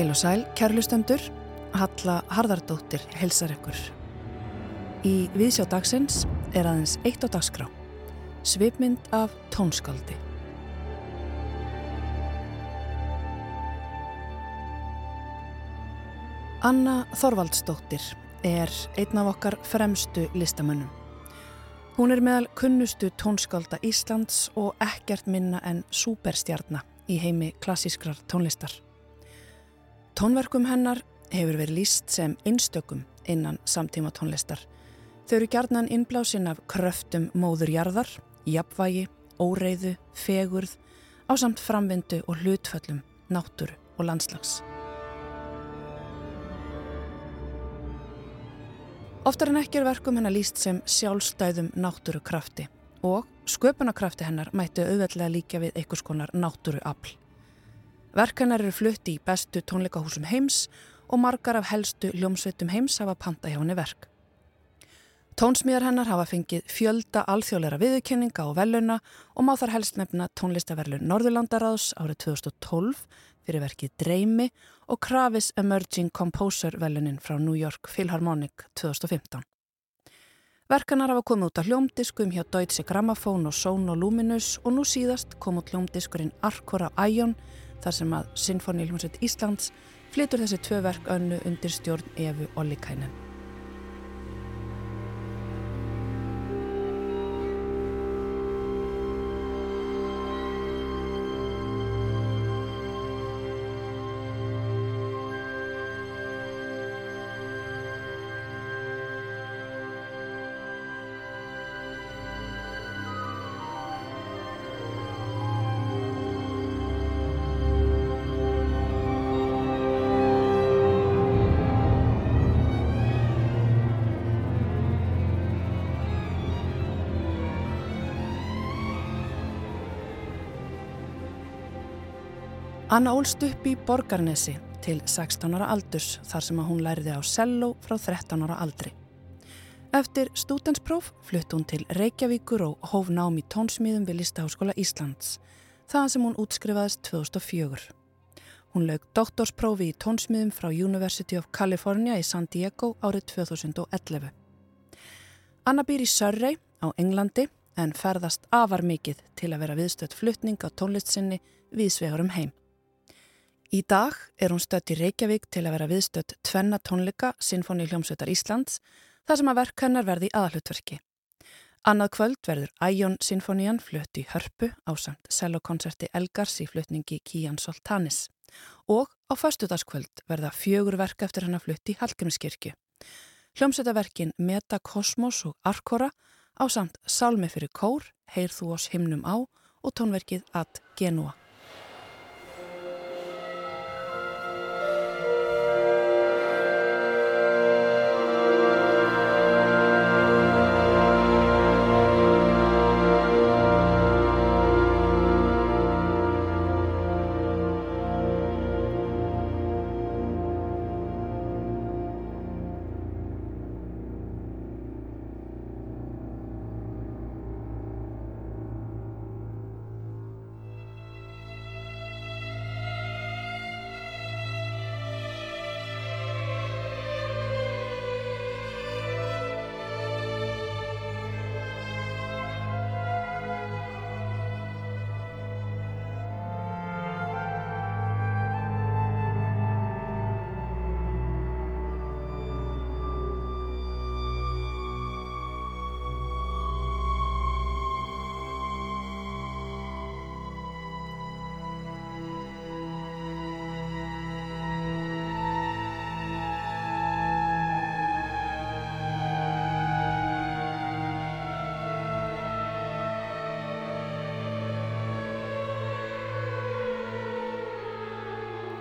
Heil og sæl, kærlustendur, Halla Harðardóttir helsar ykkur. Í viðsjá dagsins er aðeins eitt á dagskrá, svipmynd af tónskaldi. Anna Þorvaldsdóttir er einn af okkar fremstu listamönnum. Hún er meðal kunnustu tónskálda Íslands og ekkert minna en superstjarnar í heimi klassískrar tónlistar. Tónverkum hennar hefur verið líst sem einstökum innan samtíma tónlistar. Þau eru gjarnan innblásin af kröftum móðurjarðar, jafnvægi, óreiðu, fegurð, ásamt framvindu og hlutföllum, náttúru og landslags. Oftar en ekki er verkum hennar líst sem sjálfstæðum náttúrukrafti og sköpunarkrafti hennar mættu auðveldlega líka við einhvers konar náttúruafl. Verkanar eru flutti í bestu tónleikahúsum heims og margar af helstu ljómsveitum heims hafa panta hjá henni verk. Tónsmíðar hennar hafa fengið fjölda alþjóðleira viðurkenninga og veluna og má þar helst nefna tónlistaverlun Norðurlandaráðs árið 2012 fyrir verkið Dreymi og Kravis Emerging Composer velunin frá New York Philharmonic 2015. Verkanar hafa komið út af hljómdiskum hjá Deutsche Grammophon og Sono Luminous og nú síðast kom út hljómdiskurinn Arkora Ion þar sem að Sinfoníljómsveit Íslands flytur þessi tvö verk önnu undir stjórn Efu Ollikainen. Anna ólst upp í Borgarnesi til 16 ára aldurs þar sem að hún læriði á selló frá 13 ára aldri. Eftir stútenspróf flutt hún til Reykjavíkur og hóf nám í tónsmíðum við Listaháskóla Íslands, það sem hún útskrifaðist 2004. Hún lög doktorsprófi í tónsmíðum frá University of California í San Diego árið 2011. Anna býr í Surrey á Englandi en ferðast afar mikið til að vera viðstöðt fluttning á tónlistsinni viðsvegurum heim. Í dag er hún stött í Reykjavík til að vera viðstött tvenna tónleika Sinfoni hljómsveitar Íslands þar sem að verk hennar verði í aðhlutverki. Annað kvöld verður Æjón Sinfonían flutt í hörpu á samt sellokoncerti Elgars í flutningi Kían Soltanis og á fastudaskvöld verða fjögur verk eftir hennar flutt í Hallgrímskirkju. Hljómsveitaverkin Meta Kosmos og Arkora á samt Salmi fyrir kór, Heir þú oss himnum á og tónverkið Ad Genua.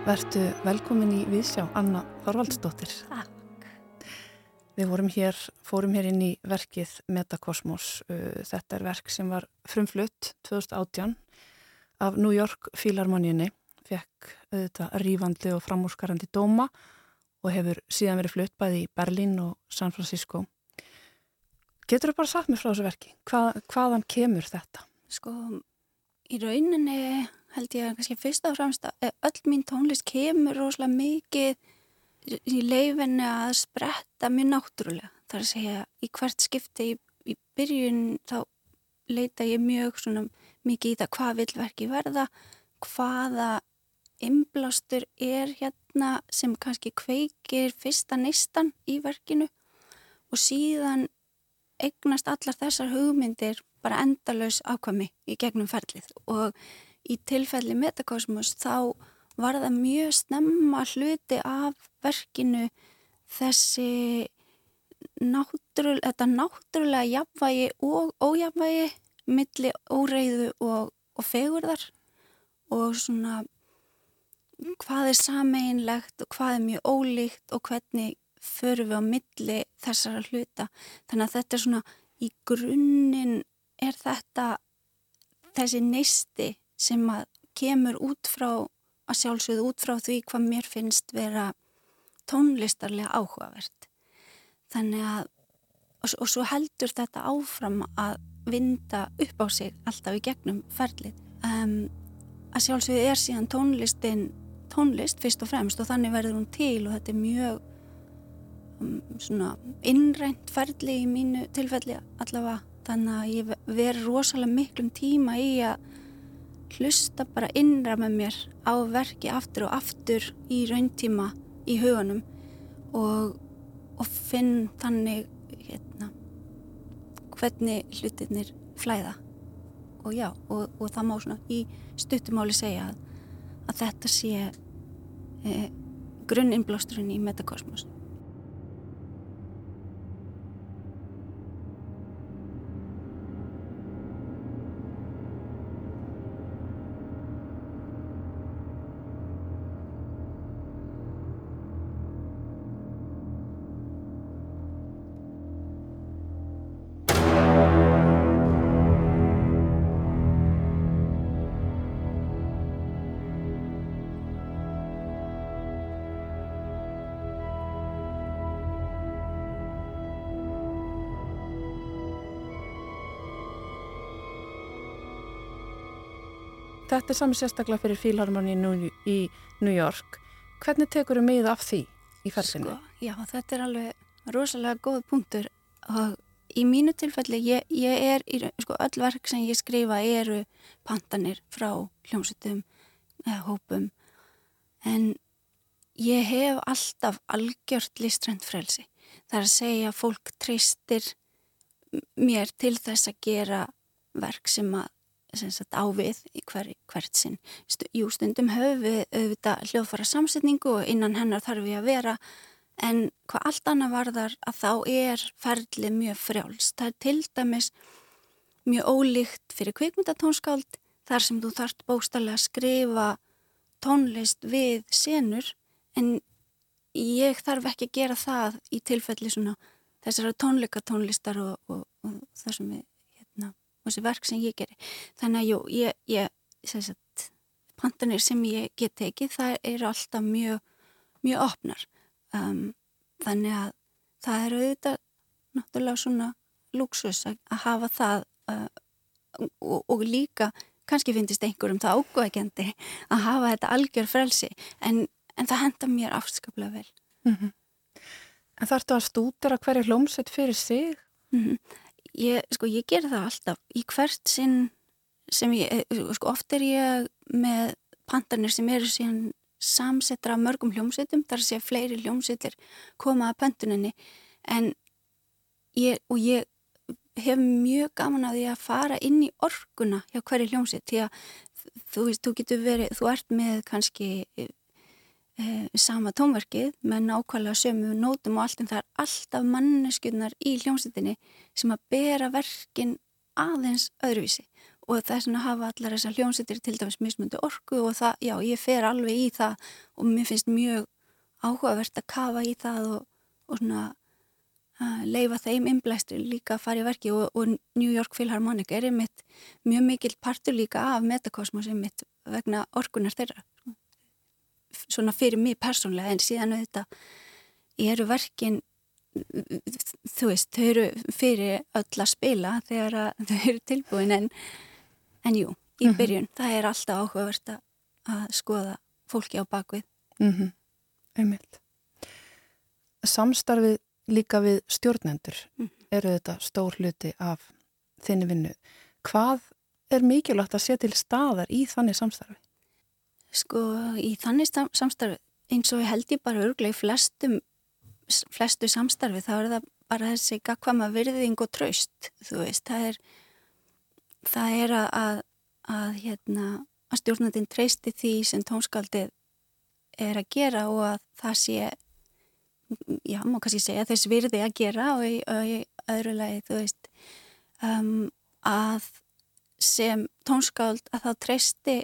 Vertu velkomin í Vísjá, Anna Þorvaldsdóttir. Takk. Við vorum hér, fórum hér inn í verkið Metakosmos. Uh, þetta er verk sem var frumflutt 2018 af New York Philharmoníunni. Fekk auðvitað rífandi og framúrskarandi dóma og hefur síðan verið flutt bæði í Berlín og San Francisco. Getur þú bara sagt mér frá þessu verki? Hvað, hvaðan kemur þetta? Sko, í rauninni held ég að kannski fyrst og fremst að öll mín tónlist kemur rosalega mikið í leifinni að spretta mjög náttúrulega. Það er að segja í hvert skipti í, í byrjun þá leita ég mjög svona mikið í það hvað vil verki verða, hvaða inblástur er hérna sem kannski kveikir fyrsta neistan í verkinu og síðan eignast allar þessar hugmyndir bara endalös ákvami í gegnum ferlið og í tilfelli Metakosmos þá var það mjög snemma hluti af verkinu þessi náttúrulega, þetta náttúrulega jafnvægi og ójafnvægi milli óreiðu og, og fegurðar og svona hvað er sameinlegt og hvað er mjög ólíkt og hvernig förum við á milli þessara hluta. Þannig að þetta er svona í grunninn er þetta þessi neisti sem að kemur út frá að sjálfsögðu út frá því hvað mér finnst vera tónlistarlega áhugavert. Þannig að og, og svo heldur þetta áfram að vinda upp á sig alltaf í gegnum ferlið. Um, að sjálfsögðu er síðan tónlistin tónlist fyrst og fremst og þannig verður hún til og þetta er mjög svona innrænt ferli í mínu tilfelli allavega þannig að ég veri rosalega miklum tíma í að hlusta bara innra með mér á verki aftur og aftur í rauntíma í hugunum og, og finn þannig hérna, hvernig hlutinir flæða og já, og, og það má svona í stuttumáli segja að að þetta sé eh, grunninnblásturinn í metakosmos. Þetta er sami sérstaklega fyrir fílharmoni í New York. Hvernig tekur þau mið af því í ferðinu? Sko, já, þetta er alveg rosalega góð punktur og í mínu tilfelli, ég, ég er í, sko, öll verk sem ég skrifa eru pantanir frá hljómsutum eða hópum en ég hef alltaf algjört listrænt frelsi. Það er að segja að fólk treystir mér til þess að gera verk sem að ávið í hver, hvert sinn. Jú, stundum höfum við auðvitað hljóðfara samsetningu og innan hennar þarf við að vera en hvað allt annað varðar að þá er ferlið mjög frjáls. Það er til dæmis mjög ólíkt fyrir kvikmyndatónskáld þar sem þú þart bóstallega að skrifa tónlist við senur en ég þarf ekki að gera það í tilfelli svona þessara tónleika tónlistar og, og, og það sem við og þessi verk sem ég geri þannig að jú, ég, ég sagt, pantanir sem ég get tekið það eru alltaf mjög mjög opnar um, þannig að það eru auðvitað náttúrulega svona luxus að hafa það uh, og, og líka kannski finnist einhverjum það ágóðegjandi að hafa þetta algjör frelsi en, en það henda mér afskaplega vel mm -hmm. En þarftu að stúdera hverju hlómsett fyrir sig? Mm -hmm. Ég, sko, ég ger það alltaf í hvert sinn sem ég, eh, sko, oft er ég með pantanir sem eru síðan samsettra mörgum hljómsveitum, þar sé fleiri hljómsveitir koma að pöntuninni. En ég, og ég hef mjög gaman að því að fara inn í orkuna hjá hverju hljómsveit, því að þú veist, þú getur verið, þú ert með kannski e, sama tónverkið með nákvæmlega sömu nótum og allt en það er alltaf manneskunnar í hljómsveitinni sem að bera verkin aðeins öðruvísi. Og það er svona að hafa allar þessar hljómsveitir til dæmis mismundu orku og það, já, ég fer alveg í það og mér finnst mjög áhugavert að kafa í það og, og svona að leifa þeim innblæstur líka að fara í verki og, og New York Philharmonic er einmitt mjög mikil partur líka af Metakosmos einmitt vegna orkunar þeirra. svona fyrir mig persónlega en síðan auðvitað eru verkin þú veist, þau eru fyrir öll að spila þegar þau eru tilbúin en, en jú, í mm -hmm. byrjun. Það er alltaf áhugavert að skoða fólki á bakvið. Mm -hmm. Einmitt. Samstarfið líka við stjórnendur mm -hmm. eru þetta stór hluti af þinni vinnu. Hvað er mikilvægt að sé til staðar í þannig samstarfi? Sko, í þannig samstarfi eins og held ég bara örglega í flestum, flestu samstarfi þá er það bara þessi gagkvama virðing og traust, þú veist, það er það er að, að, hérna, að stjórnandin treysti því sem tónskaldið er að gera og að það sé já, má kannski segja þess virði að gera og í, og í öðru lagi, þú veist um, að sem tónskáld að þá treysti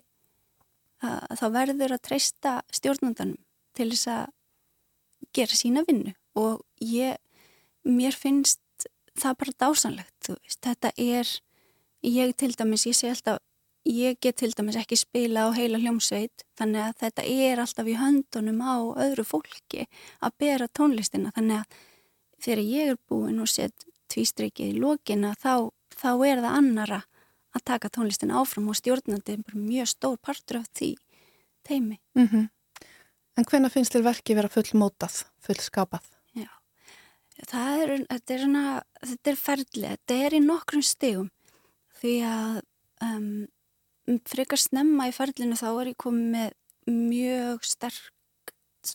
að þá verður að treysta stjórnandanum til þess að gera sína vinnu. Og ég, mér finnst það bara dásanlegt, þú veist, þetta er ég til dæmis, ég sé alltaf ég get til dæmis ekki spila á heila hljómsveit þannig að þetta er alltaf í höndunum á öðru fólki að bera tónlistina. Þannig að þegar ég er búin og set tvístreikið í lókina þá, þá er það annara að taka tónlistina áfram og stjórnandi er mjög stór partur af því teimi. Mm -hmm. En hvenna finnst þér verki vera full mótað, full skapað? Já, það er, þetta er svona, þetta er ferðlega, þetta er í nokkrum stegum því að um, frekar snemma í ferlinu þá er ég komið með mjög sterk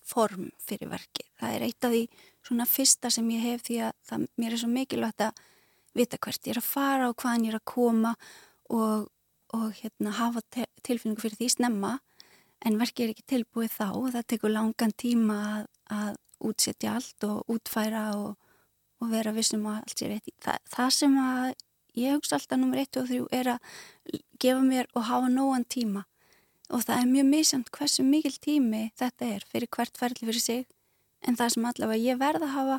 form fyrir verki. Það er eitt af því svona fyrsta sem ég hef því að það, mér er svo mikilvægt að vita hvert ég er að fara og hvaðan ég er að koma og, og hérna, hafa te tilfinningu fyrir því snemma en verki er ekki tilbúið þá og það tekur langan tíma að, að útsetja allt og útfæra og, og vera vissum að allt sé rétt. Það, það sem að ég hugsa alltaf nummer 1 og 3 er að gefa mér og hafa nógan tíma og það er mjög misjönd hversu mikil tími þetta er fyrir hvert ferli fyrir sig en það sem allavega ég verða að hafa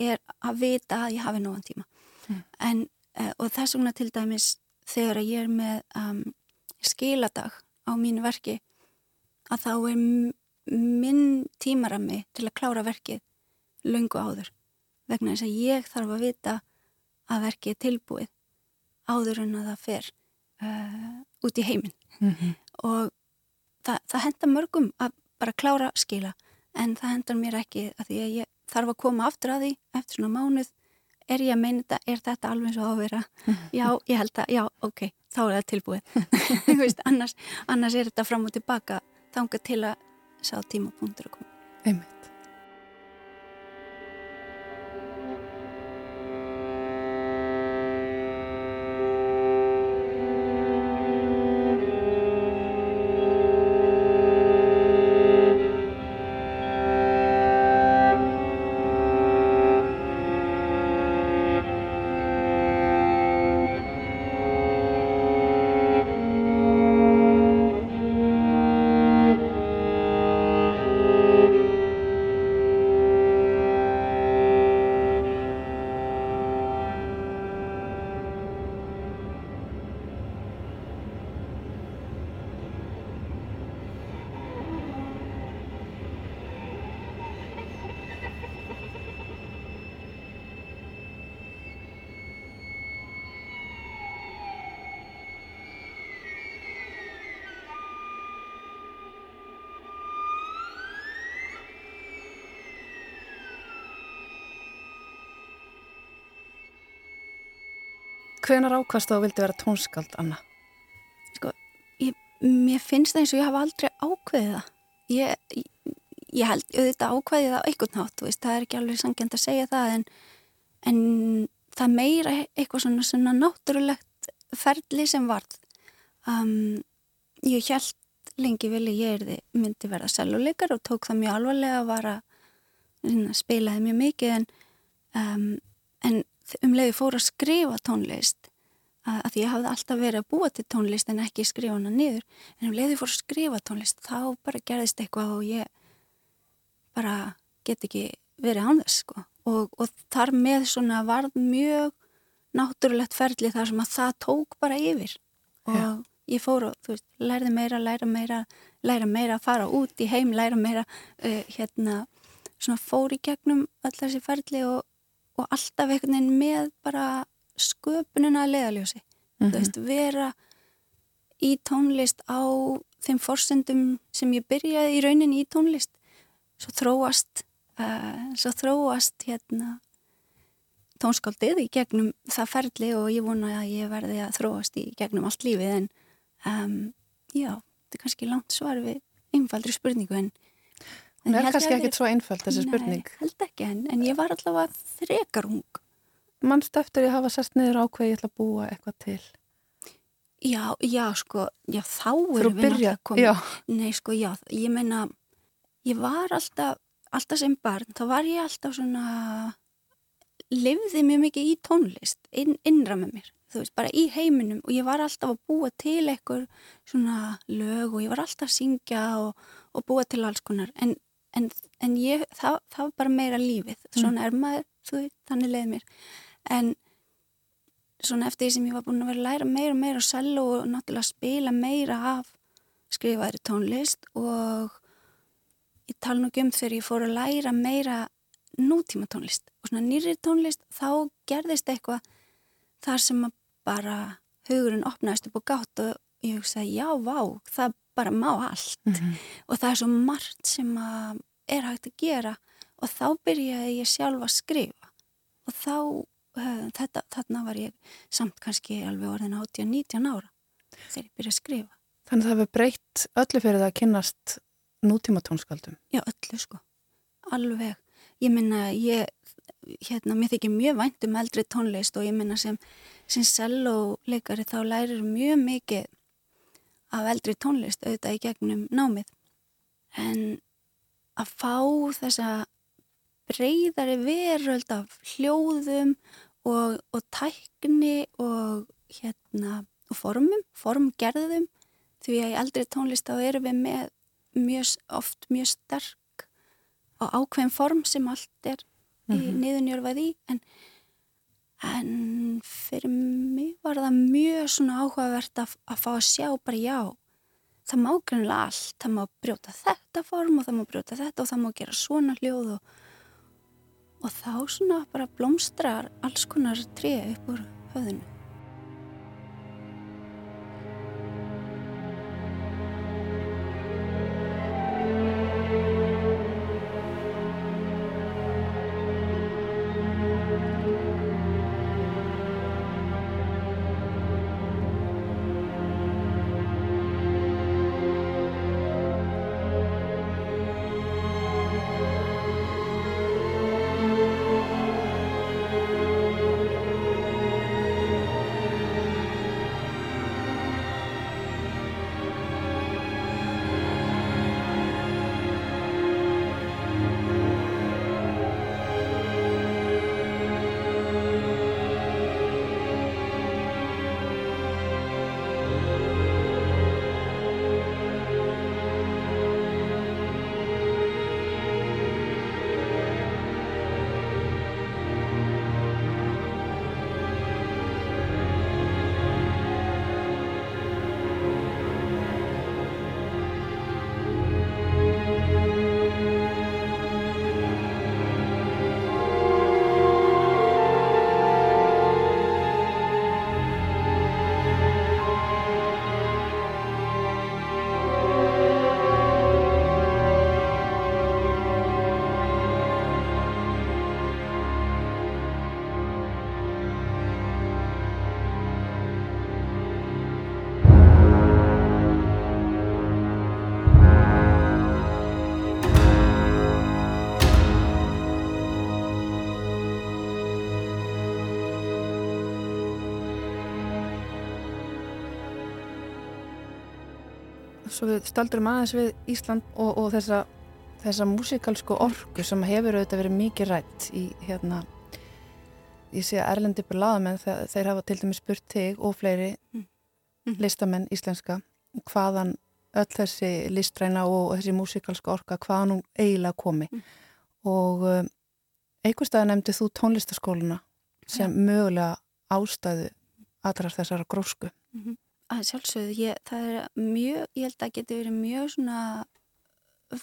er að vita að ég hafi nógan tíma mm. en, uh, og þess vegna til dæmis þegar ég er með um, skiladag á mínu verki að þá er minn tímarami til að klára verkið lungu áður vegna þess að ég þarf að vita að verkið er tilbúið áður en að það fer uh, út í heiminn mm -hmm. og það, það henda mörgum að bara klára skila en það hendar mér ekki að því að ég þarf að koma aftur að því eftir svona mánuð er ég að meina þetta, er þetta alveg svo ávera já, ég held að, já, ok þá er það tilbúið. Veist, annars, annars er þetta fram og tilbaka þanga til að sá tímapunktur að koma Einmitt Hvenar ákvæmst þú vildi vera tónskald, Anna? Sko, ég, mér finnst það eins og ég hafa aldrei ákveðið það. Ég, ég, ég held auðvitað ákveðið það á einhvern nátt, það er ekki alveg sangjant að segja það, en, en það meira eitthvað svona, svona náttúrulegt ferli sem varð. Um, ég held lengi vel ég erði myndi verða seljuleikar og tók það mjög alvarlega að vara að spilaði mjög mikið en, um, en um leiði fór að skrifa tónlist að, að ég hafði alltaf verið að búa til tónlist en ekki skrifa hana niður. En um leiði fór að skrifa tónlist þá bara gerðist eitthvað og ég bara get ekki verið án þess sko. Og, og þar með svona varð mjög náttúrulegt ferli þar sem að það tók bara yfir. Og ja. ég fór og þú veist, lærði meira, læra meira læra meira, fara út í heim, læra meira uh, hérna, svona fór í gegnum öll þessi ferli og og alltaf einhvern veginn með bara sköpunina að leiðaljósi mm -hmm. þú mhm. veist, vera í tónlist á þeim forsendum sem ég byrjaði í rauninni í tónlist svo þróast uh, svo þróast hérna tónskáldið í gegnum það ferli og ég vona að ég verði að þróast í gegnum allt lífið en um, já, þetta er kannski langt svar við einfaldri spurningu en Hún er kannski ekkit svo einföld þessi spurning. Nei, held ekki en, en ég var allavega þrekar ung. Mannst eftir að hafa sest niður ákveð ég ætla að búa eitthvað til? Já, já, sko, já, þá erum við náttúrulega komið. Já. Nei, sko, já, ég meina, ég var alltaf, alltaf sem barn, þá var ég alltaf svona, lifði mjög mikið í tónlist, inn, innra með mér, þú veist, bara í heiminum og ég var alltaf að búa til eitthvað svona lög og ég var alltaf að syngja og, og búa til alls konar, en en, en ég, það, það var bara meira lífið mm. svona er maður, þú veit, þannig leið mér en svona eftir því sem ég var búin að vera að læra meira og meira og selja og náttúrulega spila meira af skrifaðri tónlist og ég tala nú um þegar ég fór að læra meira nútíma tónlist og svona nýri tónlist þá gerðist eitthvað þar sem að bara hugurinn opnaðist upp og gátt og ég hugsaði já, vá, það bara má allt mm -hmm. og það er svo margt sem er hægt að gera og þá byrjaði ég sjálf að skrifa og þá, uh, þetta, þarna var ég samt kannski alveg orðin 18-19 ára þegar ég byrjaði að skrifa. Þannig að það hefur breytt öllu fyrir það að kynast nútíma tónskaldum? Já, öllu sko, alveg. Ég minna, ég, hérna, mér þykir mjög vænt um eldri tónlist og ég minna sem, sem selóleikari þá lærir mjög mikið af eldri tónlist auðvitað í gegnum námið en að fá þessa breyðari veröld af hljóðum og, og tækni og hérna og formum, formgerðum því að í eldri tónlist þá erum við með mjög, oft mjög sterk og ákveðin form sem allt er mm -hmm. í niðunjörfað í en en fyrir mig var það mjög svona áhugavert að, að fá að sjá bara já það má grunlega allt, það má brjóta þetta form og það má brjóta þetta og það má gera svona hljóð og, og þá svona bara blómstrar alls konar tré upp úr höfðinu svo við staldurum aðeins við Ísland og, og þessa, þessa músikalsku orku sem hefur auðvitað verið mikið rætt í hérna ég sé að Erlendi Bláðamenn þeir hafa til dæmis spurt þig og fleiri mm. Mm. listamenn íslenska hvaðan öll þessi listræna og þessi músikalska orka hvaðan hún eiginlega komi mm. og um, einhverstað nefndi þú tónlistaskóluna sem ja. mögulega ástæðu allra þessara grósku -hmm að sjálfsögðu, ég, það er mjög, ég held að geti verið mjög svona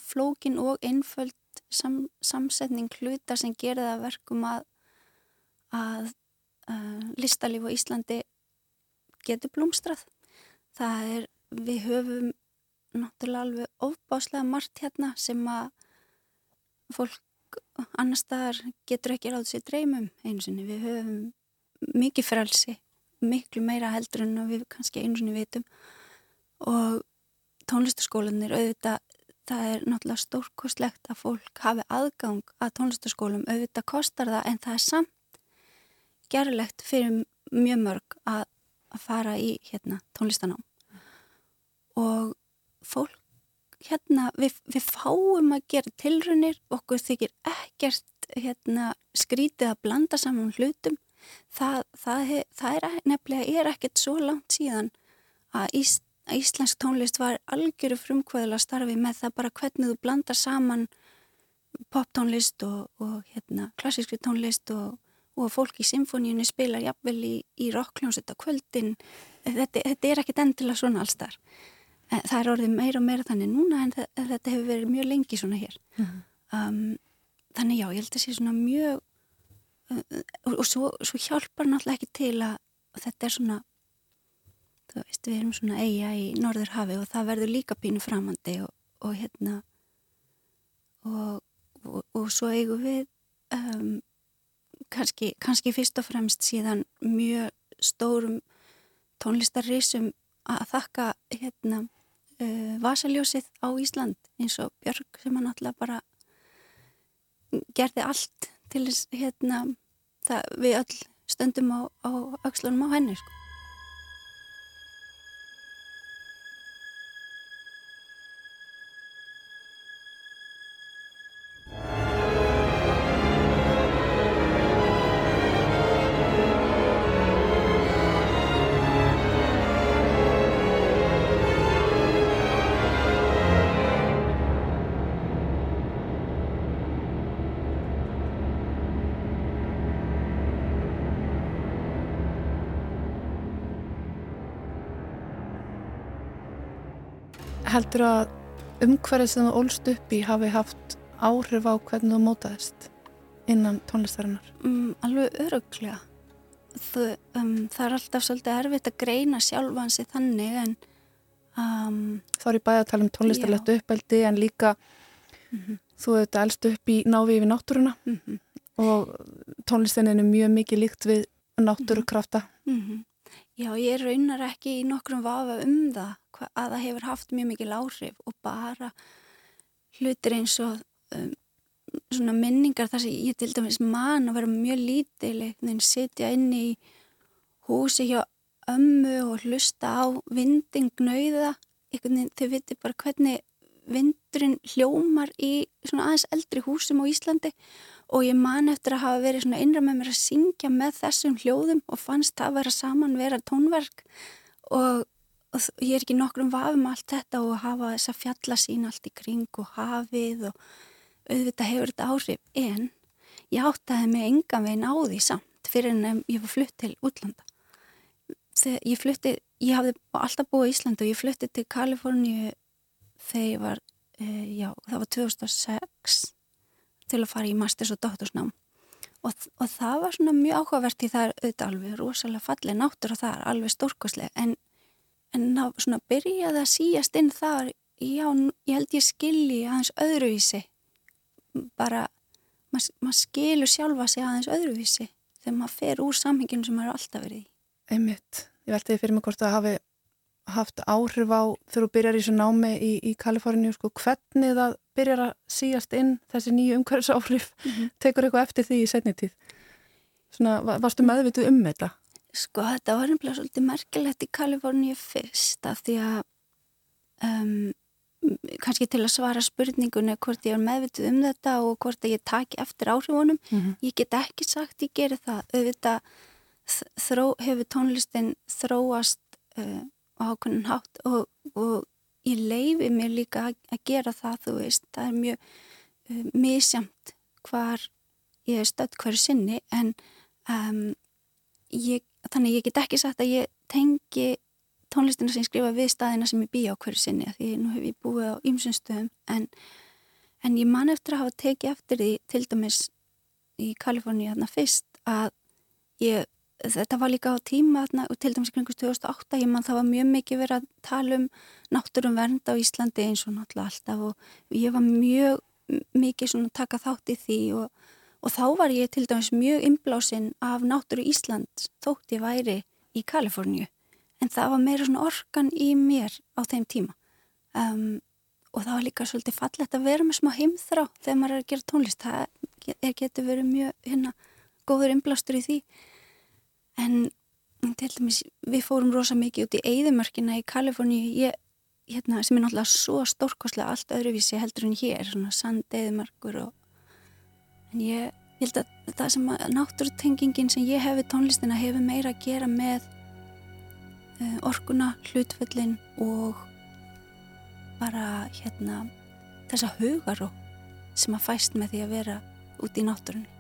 flókin og einföld sam, samsetning hluta sem gerir það verkum að, að uh, listalíf á Íslandi getur blómstrað. það er, við höfum náttúrulega alveg ofbáslega margt hérna sem að fólk annar staðar getur ekki ráð sér dreymum einu sinni. Við höfum mikið frelsi, miklu meira heldur en við kannski einu sinni vitum. Og tónlistaskólanir auðvitað, það er náttúrulega stórkostlegt að fólk hafi aðgang að tónlistaskólum, auðvitað kostar það en það er samt gerlegt fyrir mjög mörg að, að fara í hérna, tónlistanám og fólk hérna, við, við fáum að gera tilrunir, okkur þykir ekkert hérna, skrítið að blanda saman hlutum. Það, það, það er nefnilega er ekkert svo langt síðan að, Ís, Íslensk tónlist var algjöru frumkvöðulega starfi með það bara hvernig þú blandar saman poptónlist og, og hérna, klassískri tónlist og, og fólk í symfóníunni spilar jafnvel í, í rockljónsett á kvöldin. Þetta, þetta er ekkert endilega svona allstar það er orðið meira og meira þannig núna en þetta hefur verið mjög lengi svona hér mm -hmm. um, þannig já, ég held að það sé svona mjög og, og svo, svo hjálpar náttúrulega ekki til að þetta er svona þú veist, við erum svona eiga í norður hafi og það verður líka pínu framandi og, og hérna og, og svo eigum við um, kannski, kannski fyrst og fremst síðan mjög stórum tónlistarrísum að þakka hérna uh, vasaljósið á Ísland eins og Björg sem hann alltaf bara gerði allt til þess hérna það, við öll stöndum á, á aukslunum á henni sko. Heldur að umhverfið sem þú ólst upp í hafi haft áhrif á hvernig þú mótaðist innan tónlistarinnar? Um, alveg öruglega. Þau, um, það er alltaf svolítið erfitt að greina sjálfansi þannig en um, Þá er ég bæði að tala um tónlistarlegt uppeldi en líka mm -hmm. þú hefði elst upp í návi yfir náttúruna mm -hmm. og tónlistinni er mjög mikið líkt við náttúrukrafta. Mm -hmm. Já, ég raunar ekki í nokkrum vafa um það að það hefur haft mjög mikil áhrif og bara hlutir eins og um, svona minningar þar sem ég til dæmis man að vera mjög lítileg en sitja inn í húsi hjá ömmu og hlusta á vindingnauða þau viti bara hvernig vindurinn hljómar í svona aðeins eldri húsum á Íslandi. Og ég man eftir að hafa verið svona innra með mér að syngja með þessum hljóðum og fannst það að vera saman vera tónverk. Og og ég er ekki nokkrum vafum allt þetta og hafa þessa fjallasín allt í kring og hafið og auðvitað hefur þetta áhrif. En ég áttaði mig enga veginn á því samt fyrir en ég var flutt til útlanda. Þegar ég flutti ég hafði alltaf búið í Ísland og ég flutti til Kaliforníu þegar ég var uh, já, það var 2006 til að fara í masters og doktorsnám. Og, og það var svona mjög áhugavert í það auðvitað alveg rosalega fallið náttur og það er alveg stórkoslega en en ná svona byrjaði að síjast inn þar, já, ég held ég skilji aðeins öðruvísi bara, maður mað skilur sjálfa sig aðeins öðruvísi þegar maður fer úr samhenginu sem maður er alltaf verið í. Einmitt, ég veldi fyrir mig hvort það hafi haft áhrif á þegar þú byrjar í þessu námi í, í Kaliforníu, sko, hvernig það byrjar að síjast inn þessi nýju umhverfis áhrif, mm -hmm. tekur eitthvað eftir því í setni tíð? Svona, varstu meðvituð um þetta? Sko þetta var nefnilega svolítið merkilegt í Kaliforníu fyrst af því að um, kannski til að svara spurningunni hvort ég er meðvitið um þetta og hvort ég taki eftir áhrifunum. Mm -hmm. ég get ekki sagt ég gerir það. Auðvitað þró, hefur tónlistin þróast uh, á ákveðin hátt og, og ég leifi mér líka að, að gera það þú veist, það er mjög uh, misjamt hvar ég er stödd hverju sinni en um, ég þannig ég get ekki sagt að ég tengi tónlistina sem ég skrifa við staðina sem ég bý á hverju sinni því nú hef ég búið á ymsunstöðum en, en ég man eftir að hafa tekið eftir því til dæmis í Kaliforni hérna fyrst að ég þetta var líka á tíma og til dæmis kringust 2008 ég mann það var mjög mikið verið að tala um náttúrum vernd á Íslandi eins og náttúrulega alltaf og ég var mjög mikið svona taka þátt í því og, og þá var ég til dæmis mjög inblásinn af náttúru Ísland þótt ég væri í Kaliforníu. En það var meira svona orkan í mér á þeim tíma. Um, og það var líka svolítið fallett að vera með smá heimþrá þegar maður er að gera tónlist. Það getur verið mjög hérna góður inblástur í því. En til dæmis við fórum rosa mikið út í Eidumörkina í Kaliforníu. Ég, hérna, sem er náttúrulega svo stórkoslega allt öðruvísi heldur en hér svona sand Eidumörkur og en ég, ég held að það sem að náttúrutengingin sem ég hef við tónlistina hefur meira að gera með uh, orkuna, hlutföllin og bara hérna þessa hugaró sem að fæst með því að vera út í náttúrunni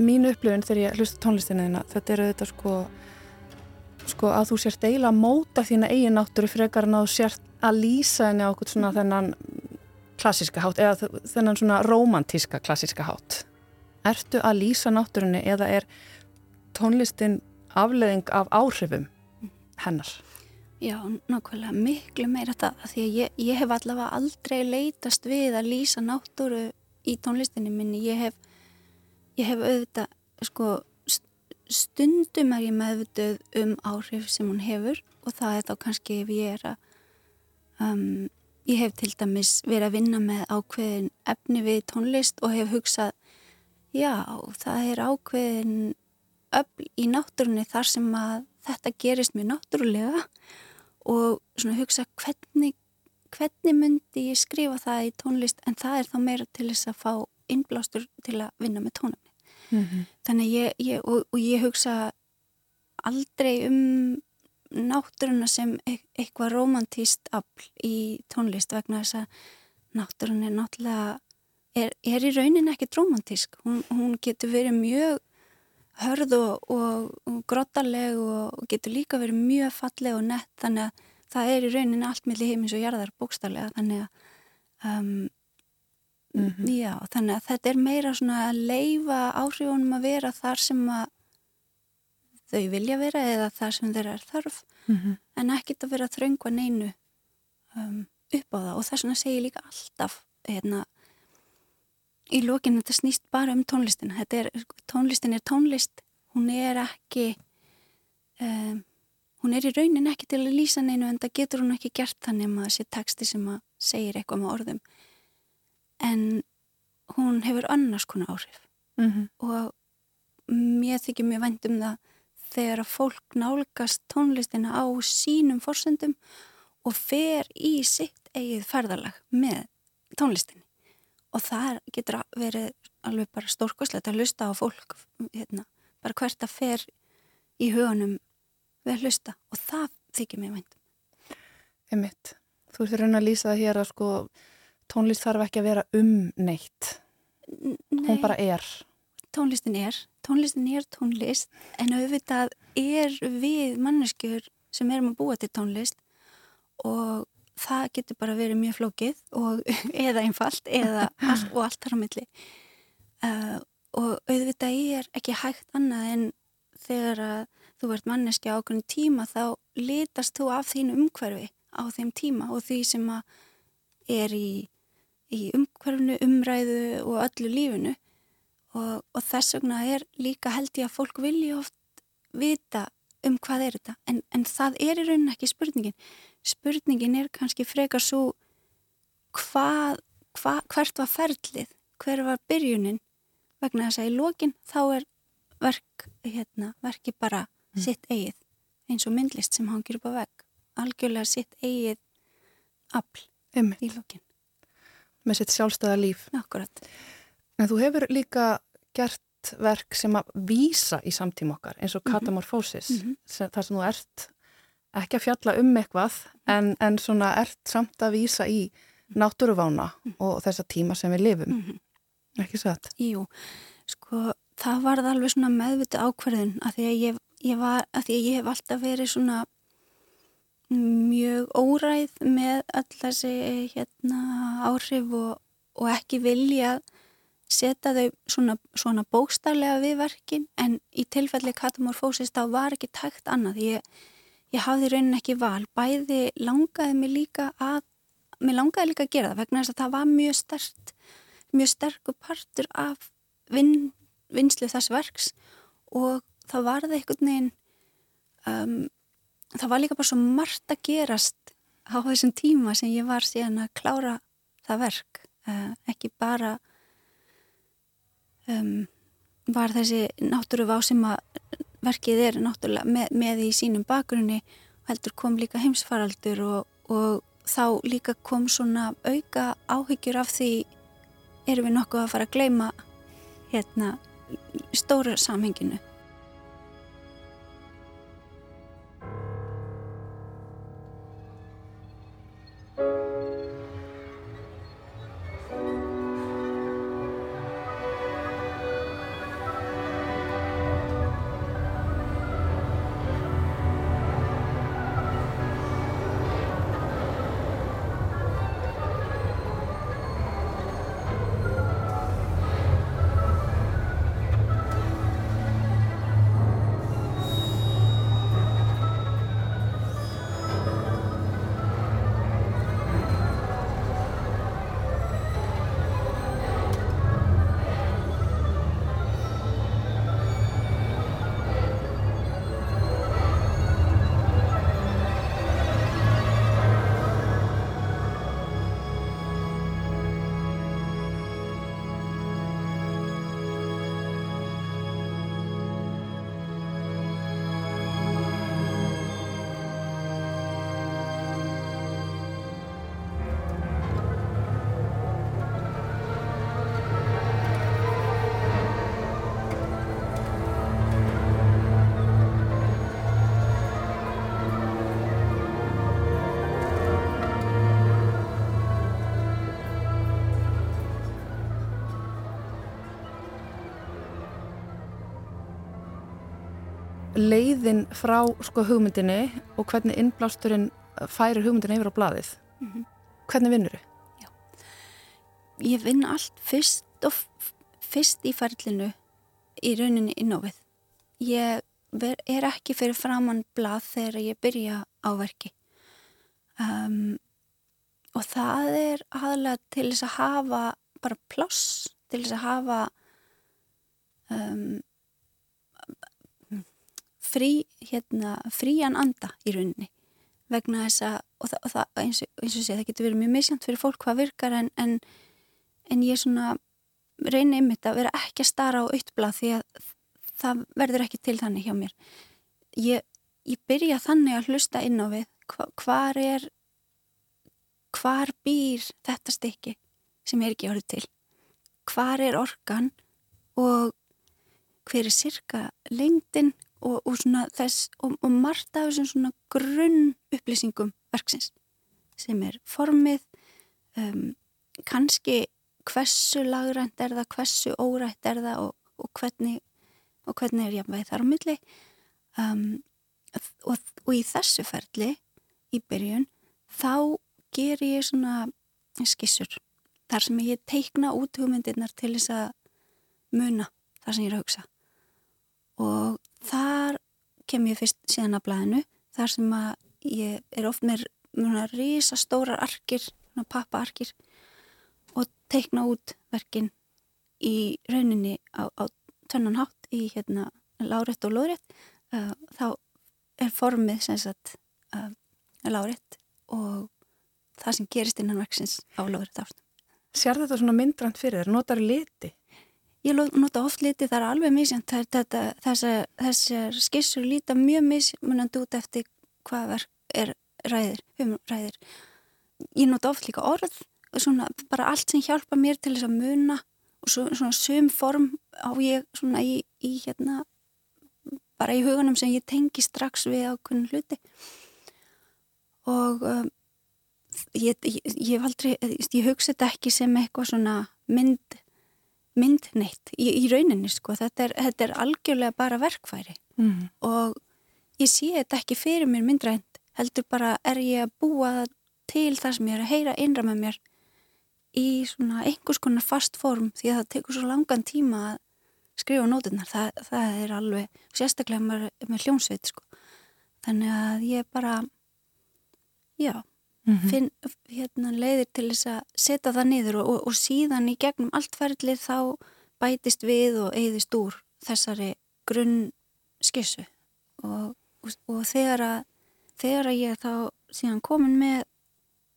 mín upplifin þegar ég hlusta tónlistina þína þetta er auðvitað sko, sko að þú sért eiginlega að móta þína eigin náttúru frekar en að þú sért að lýsa henni á okkur svona þennan klassiska hátt eða þennan svona romantíska klassiska hátt. Ertu að lýsa náttúrunni eða er tónlistin afleðing af áhrifum hennar? Já, nákvæmlega miklu meira það því að ég, ég hef allavega aldrei leitast við að lýsa náttúru í tónlistinni minni, ég hef ég hef auðvitað sko stundum er ég meðvituð um áhrif sem hún hefur og það er þá kannski ef ég er að um, ég hef til dæmis verið að vinna með ákveðin efni við tónlist og hef hugsað já, það er ákveðin öll í náttúrunni þar sem að þetta gerist mjög náttúrulega og svona hugsa hvernig hvernig myndi ég skrifa það í tónlist en það er þá meira til þess að fá innblástur til að vinna með tónum mm -hmm. þannig ég, ég og, og ég hugsa aldrei um náttúruna sem e eitthvað romantíst afl í tónlist vegna þess að náttúrun er náttúrulega er, er í raunin ekkert romantísk. Hún, hún getur verið mjög hörð og, og, og grottaleg og getur líka verið mjög falleg og nett. Þannig að það er í raunin allt millir heimins og jarðar bókstarlega þannig að um, Mm -hmm. Já, þannig að þetta er meira svona að leifa áhrifunum að vera þar sem að þau vilja vera eða þar sem þeirra er þarf mm -hmm. en ekkit að vera þröngva neinu um, upp á það og þess vegna segir líka alltaf hérna, í lókinn þetta snýst bara um tónlistin er, tónlistin er tónlist hún er ekki um, hún er í raunin ekki til að lýsa neinu en það getur hún ekki gert þannig að það sé texti sem að segir eitthvað með orðum en hún hefur annars konar áhrif. Mm -hmm. og mér þykir mjög vænt um það þegar að fólk nálgast tónlistina á sínum fórsendum og fer í sitt eigið ferðarlag með tónlistinni. Og það getur verið alveg bara stórkoslegt að hlusta á fólk hérna, bara hvert að fer í hugunum við að hlusta. Og það þykir mér vænt Emitt, þú ert raun að lýsa það hér að sko tónlist þarf ekki að vera um neitt. Nei, hún bara er. Tónlistin er, tónlistin er tónlist en auðvitað er við manneskjur sem erum að búa til tónlist og það getur bara verið mjög flókið og, eða einfalt eða all, og allt þar á milli. Uh, og auðvitað er ekki hægt annað en þegar að þú ert manneskja ákveðin tíma þá litast þú af þínu umhverfi á þeim tíma og því sem að er í í umhverfnu, umræðu og öllu lífinu. Og, og þess vegna er líka held ég að fólk vilja oft vita um hvað er þetta. En, en það er í rauninni ekki spurningin. Spurningin er kannski frekar svo hvað, hva, hvert var ferlið? Hver var byrjunin? Vegna þess að í lókin þá er verk, hérna, verki bara mm. sitt eigið eins og myndlist sem hangir upp á vegg. Algjörlega sitt eigið afl í lókin með sitt sjálfstæða líf Akkurat. en þú hefur líka gert verk sem að vísa í samtíma okkar eins og mhm. katamorfósis mm -hmm. þar sem þú ert ekki að fjalla um eitthvað en, en svona ert samt að vísa í náttúruvána mm -hmm. og þessa tíma sem við lifum mm -hmm. ekki satt? Jú, sko það var það alveg svona meðviti ákverðin að því að ég, ég var að því að ég hef alltaf verið svona mjög óræð með öll þessi hérna áhrif og, og ekki vilja setja þau svona, svona bókstarlega við verkin. En í tilfelli katamorfósis þá var ekki tækt annað. Ég, ég hafði raunin ekki val. Bæði langaði mig líka að mér langaði líka að gera það vegna þess að það var mjög stert mjög sterkur partur af vin, vinslu þess verks. Og það varði einhvern veginn um, það var líka bara svo margt að gerast á þessum tíma sem ég var síðan að klára það verk. Uh, ekki bara um, var þessi náttúruvá sem að verkið er náttúrulega með, með í sínum bakgrunni heldur kom líka heimsfaraldur og, og þá líka kom svona auka áhyggjur af því erum við nokkuð að fara að gleima hérna stóra samhenginu leiðin frá sko hugmyndinni og hvernig innblásturinn færir hugmyndinni yfir á blaðið mm -hmm. hvernig vinnur þau? Ég vinn allt fyrst fyrst í færlinu í rauninni innófið ég er ekki fyrir framann blað þegar ég byrja á verki um, og það er aðalega til þess að hafa bara ploss til þess að hafa um, frí, hérna, frían anda í rauninni vegna þess að, og og það eins, og, eins og sé, það getur verið mjög misjant fyrir fólk hvað virkar en, en, en ég svona reynir ymmit að vera ekki að stara á auðblað því að það verður ekki til þannig hjá mér. Ég, ég byrja þannig að hlusta inn á við hva, hvar er, hvar býr þetta stykki sem er ekki orðið til. Hvar er orkan og hver er sirka lengdin, og, og, þess, og, og margt af þessum grunn upplýsingum verksins sem er formið um, kannski hversu lagrænt er það, hversu órætt er það og hvernig, hvernig er jafnveg þar á milli. Um, og í þessu ferli í byrjun þá ger ég svona skissur þar sem ég teikna út hugmyndirnar til þess að muna þar sem ég er að hugsa. Og þar kem ég fyrst síðan að blæðinu þar sem að ég er oft með rísa stórar arkir, pappaarkir og teikna út verkin í rauninni á, á tönnan hátt í hérna lárétt og lóðrétt uh, þá er formið sem sagt uh, lárétt og það sem gerist innan verksins á lóðrétt ástum. Sér þetta svona myndrand fyrir þér? Notar liti? Ég nota oft liti, það er alveg misjant þessar, þessar skissur líta mjög mismunandi út eftir hvað verk er ræðir, um ræðir. Ég nota oft líka orð svona bara allt sem hjálpa mér til þess að muna og svo, svona sum form á ég svona í, í hérna bara í hugunum sem ég tengi strax við ákveðin hluti og um, ég, ég, ég aldrei, ég hugsa þetta ekki sem eitthvað svona mynd myndneitt í, í rauninni sko, þetta er, þetta er algjörlega bara verkfæri mm. og ég sé þetta ekki fyrir mér myndrænt, heldur bara er ég að búa til það sem ég er að heyra innra með mér í svona einhvers konar fast form því að það tekur svo langan tíma að skrifa nótunar, það, það er alveg sérstaklega með, með hljómsveit sko. þannig að ég bara já mm -hmm. finn hérna, leiðir til þess að setja það niður og, og, og síðan í gegnum allt ferðlið þá bætist við og eigðist úr þessari grunn skissu og, og þegar að þegar að ég þá síðan komin með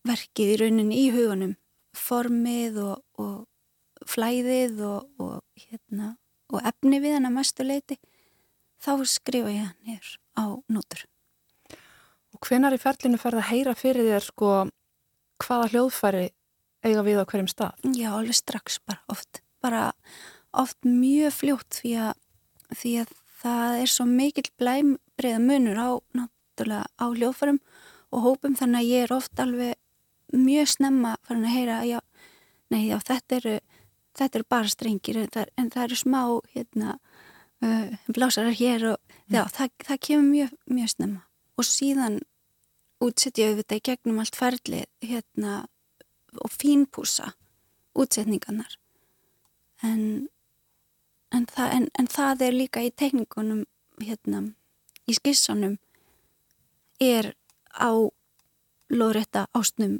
verkið í rauninni í hugunum formið og flæðið og hérna og efni við hann að mestu leiti þá skrifa ég hann hér á nótur. Hvenar í ferlinu ferð að heyra fyrir þér sko hvaða hljóðfæri eiga við á hverjum stað? Já, alveg strax bara oft. Bara oft mjög fljótt því að, því að það er svo mikill bleiðbreiða munur á, náttúrulega á hljóðfærum og hópum þannig að ég er oft alveg mjög snemma farin að heyra já, nei, já, þetta eru þetta eru bara strengir en það, en það eru smá hérna, uh, blásarar hér og mm. já, það, það kemur mjög, mjög snemma og síðan útsetja við þetta í gegnum allt ferli hérna, og fínpúsa útsetningarnar. En, en, það, en, en það er líka í teknikunum hérna, í skissanum er á loðrætta ásnum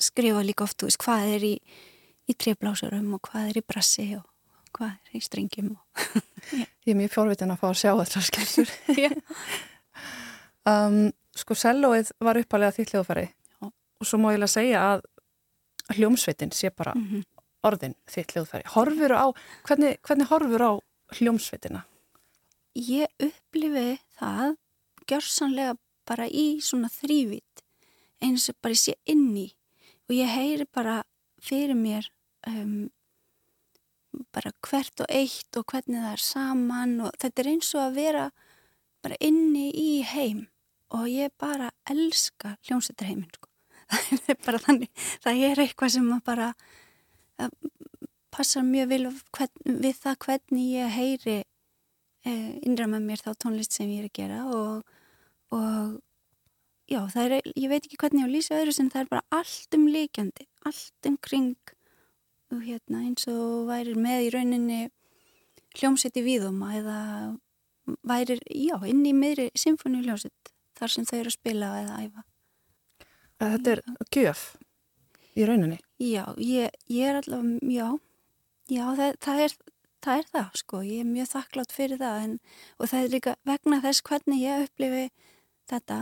skrifa líka oft, veist, hvað er í í trefblásurum og hvað er í brassi og hvað er í strengjum Ég er mjög fjórvitin að fá að sjá þetta skilur um, Sko sellóið var uppalega því hljóðfæri og svo má ég lega segja að hljómsveitin sé bara mm -hmm. orðin því hljóðfæri horfur á, hvernig, hvernig horfur á hljómsveitina? Ég upplifi það gjörsanlega bara í svona þrývit eins og bara sé inni og ég heyri bara fyrir mér um, bara hvert og eitt og hvernig það er saman og þetta er eins og að vera bara inni í heim og ég bara elska hljómsveitarheimin sko. það er bara þannig það er eitthvað sem bara að passar mjög vil hvern, við það hvernig ég heyri eh, innra með mér þá tónlist sem ég er að gera og, og já, er, ég veit ekki hvernig ég á lýsa öðru sem það er bara allt um líkjandi allt umkring hérna, eins og væri með í rauninni hljómsett í víðuma eða væri, já, inn í miðri symfóni hljómsett þar sem þau eru að spila eða æfa. Þetta er gjöf í rauninni? Já, ég, ég er allavega, já, já það, það, er, það er það, sko, ég er mjög þakklátt fyrir það en, og það er líka vegna þess hvernig ég upplifi þetta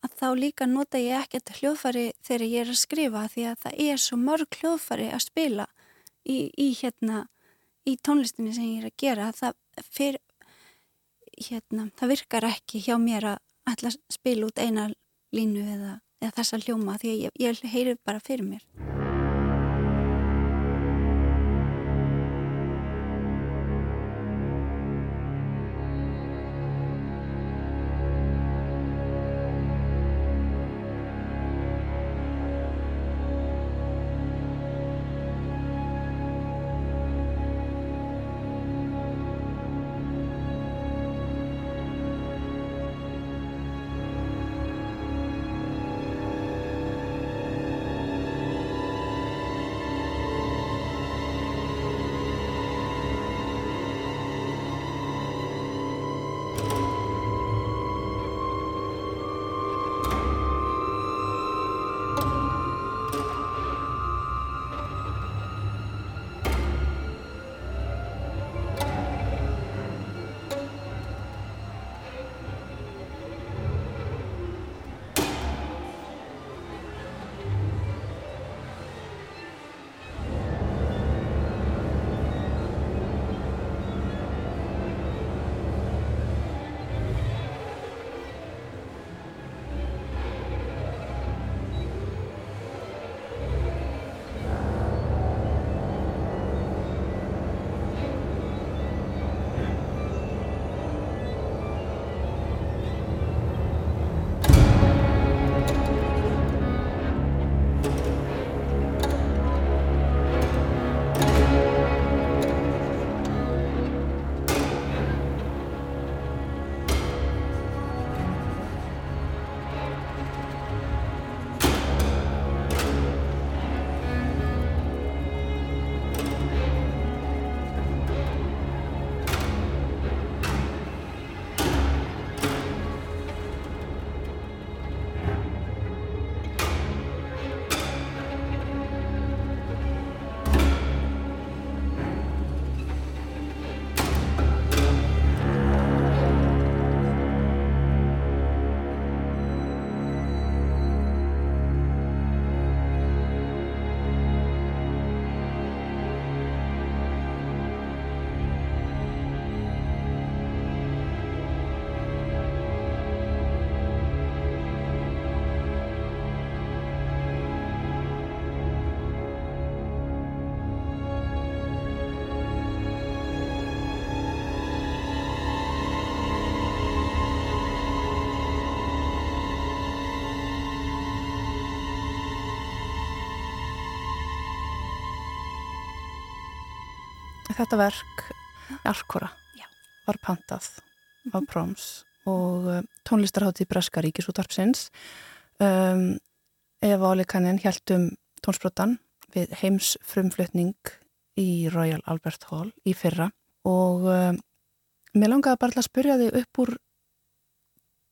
að þá líka nota ég ekkert hljóðfari þegar ég er að skrifa því að það er svo mörg hljóðfari að spila í, í, hérna, í tónlistinni sem ég er að gera það, fyr, hérna, það virkar ekki hjá mér að ætla að spila út eina línu eða, eða þessa hljóma því að ég, ég heyri bara fyrir mér þetta verk, Arkora, Já. var pantað Mhm. af Proms og uh, tónlistarhátti Breska Ríkisútarpsins. Um, Eva Olikanin held um tónsbrotan við heims frumflutning í Royal Albert Hall í fyrra og um, mér langaði bara að spyrja þig upp úr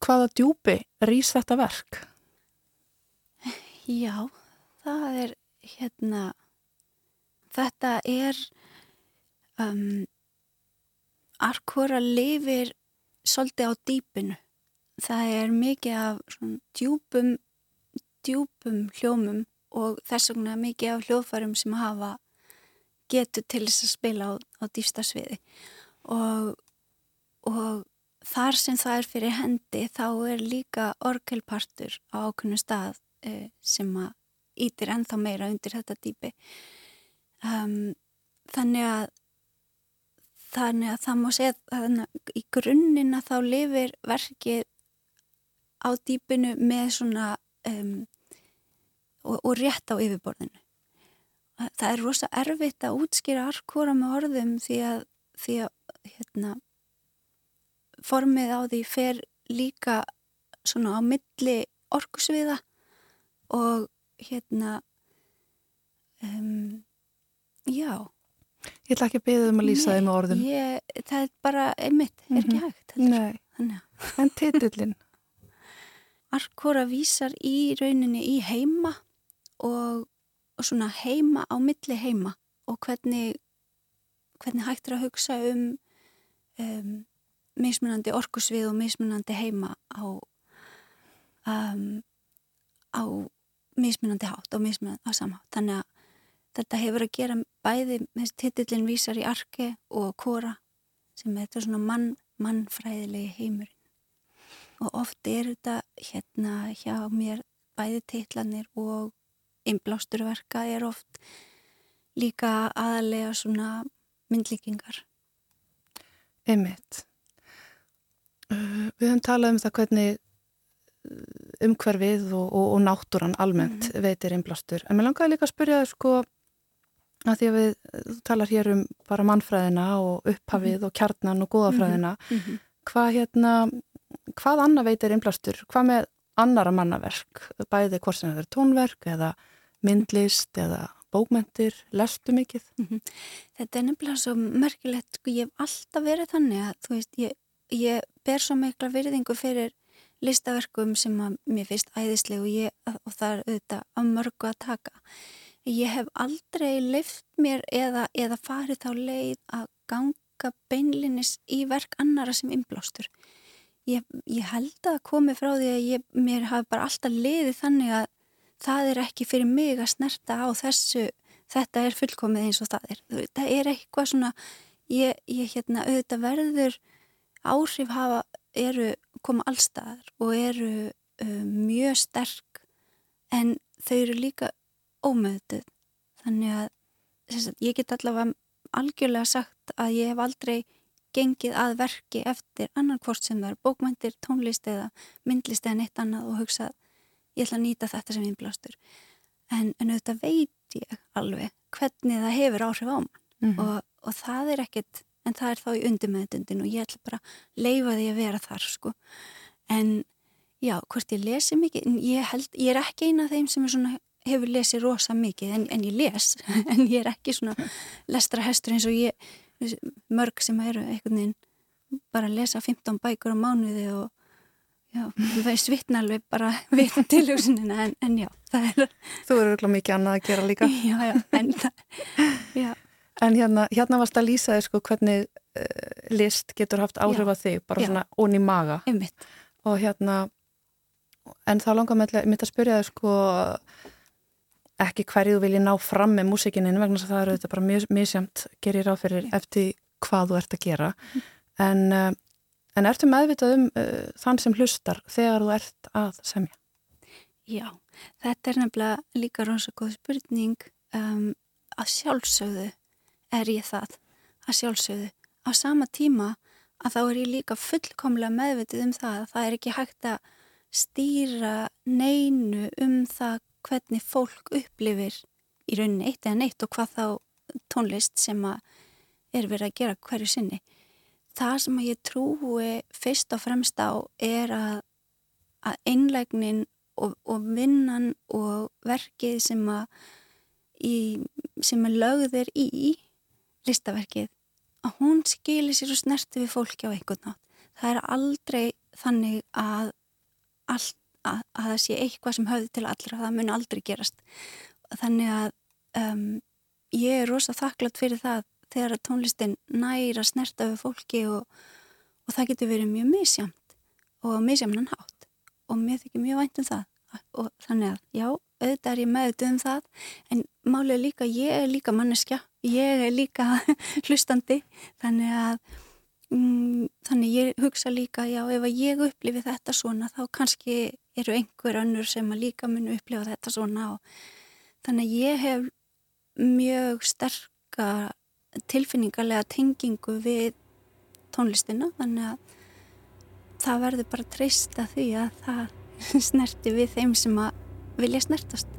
hvaða djúpi rýs þetta verk? Já, það er hérna, þetta er, um, Arkora lifir svolítið á dýpinu. Það er mikið af djúpum, djúpum hljómum og þess vegna mikið af hljóðfærum sem hafa getur til þess að spila á, á dýfsta sviði. Og, og þar sem það er fyrir hendi þá er líka orgelpartur á ákveðnu stað uh, sem að ítir ennþá meira undir þetta dýpi. Um, þannig að þannig að það má segja að í grunninn að þá lifir verkið á dýpinu með svona um, og, og rétt á yfirborðinu. Það er rosa erfitt að útskýra arkóra með orðum því að, því að hérna, formið á því fer líka svona á milli orkusviða og hérna um, já Ég ætla ekki að beða um að lýsa þið með orðum. Ég, það er bara einmitt, er ekki Mhm. hægt. heldur. Nei, Þannig að en titillin? Arkora vísar í rauninni í heima og, og svona heima á milli heima og hvernig, hvernig hægt er að hugsa um, um mismunandi orkusvið og mismunandi heima á, um, á mismunandi hátt og mismunandi á samhátt. Þannig að þetta hefur að gera bæði með titillin vísar í arke og kora sem er þetta svona mann, mannfræðilegi heimurinn. Og oft er þetta hérna hjá mér bæði titlanir og einblásturverka er oft líka aðalega svona myndlíkingar. Einmitt. Uh, við höfum talað um það hvernig uh, umhverfið og, og, og náttúran almennt veitir einblástur. En mér langaði líka að spyrja þau sko að því að við, þú talar hér um bara mannfræðina og upphafið og kjarnan og góðafræðina. Mm -hmm. Hvað hérna, hvað annað veitir einblástur? Hvað með annara mannaverk? Bæði hvort sem það er tónverk eða myndlist eða bókmentir, lestu mikið? Þetta er nefnilega svo merkilegt, sko, ég hef alltaf verið þannig að, þú veist, ég, ég ber svo mikla virðingu fyrir listaverkum sem að mér finnst æðisleg og, ég, og það er auðvitað á mörgu að taka. Ég hef aldrei leift mér eða, eða farið þá leið að ganga beinlinis í verk annara sem innblástur. Ég, ég held að komi frá því að ég, mér hafi bara alltaf leiðið þannig að það er ekki fyrir mig að snerta á þessu, þetta er fullkomið eins og það er. Það er eitthvað svona, ég, ég hérna auðvitað verður áhrif hafa, eru koma allstaðar og eru uh, mjög sterk en þau eru líka ómöðuð. Þannig að sagt, ég get allavega algjörlega sagt að ég hef aldrei gengið að verki eftir annan hvort sem það er bókmæntir, tónlist eða myndlist eða neitt annað og hugsað ég ætla að nýta þetta sem innblástur en, en auðvitað veit ég alveg hvernig það hefur áhrif á mann Mm -hmm. og, og það er ekkit en það er þá í undirmeðdundin og ég ætla bara að leifa því að vera þar sko en já, hvort ég lesi mikið ég, held, ég er ekki eina af þeim sem svona, hefur lesið rosa mikið en, en ég les en ég er ekki svona lestra hestur eins og ég mörg sem eru einhvern veginn bara að lesa 15 bækur á mánuði og Já, það er svitna alveg bara við tilhjóðsunina en, en já, það er... Þú eru ekki mikið annað að gera líka. Já, já, en það, já. En hérna, hérna varst að lýsa þér sko hvernig uh, list getur haft áhrif á þig, bara Já. svona onni maga. Einmitt. Og hérna, en þá langar mitt að spyrja þér sko ekki hverju þú vilji ná fram með músikininn vegna þess að það eru þetta bara mjög misjamt gerir Já. eftir hvað þú ert að gera. En, uh, en ertu meðvitað um uh, þann sem hlustar þegar þú ert að semja? Já, þetta er nefnilega líka rosa góð spurning um, að sjálfsögðu er ég það, að sjálfsögðu á sama tíma að þá er ég líka fullkomlega meðvitið um það að það er ekki hægt að stýra neinu um það hvernig fólk upplifir í rauninni eitt eða neitt og hvað þá tónlist sem er verið að gera hverju sinni. Það sem ég trúi fyrst og fremst á er að, að einlegnin og, og vinnan og verkið sem í, sem að lögðir í listaverkið að hún skilir sér og snerti við fólki á einhvern nátt. Það er aldrei þannig að, all, að, að það sé eitthvað sem höfði til allra, það mun aldrei gerast. Þannig að um, ég er rosa þakklátt fyrir það þegar að tónlistin næra snerta við fólki og, og það getur verið mjög misjamt og misjamnan hátt. Og mér þykir mjög vænt um það. Og þannig að já, auðvitað er ég meðutu um það en málið líka, ég er líka manneskja ég er líka hlustandi. Þannig að mm, þannig ég hugsa líka já, ef að ég upplifi þetta svona þá kannski eru einhver önnur sem að líka munu upplifa þetta svona og þannig að ég hef mjög sterka tilfinningarlega tengingu við tónlistina þannig að það verður bara treyst að því að það snerti við þeim sem að vilja snertast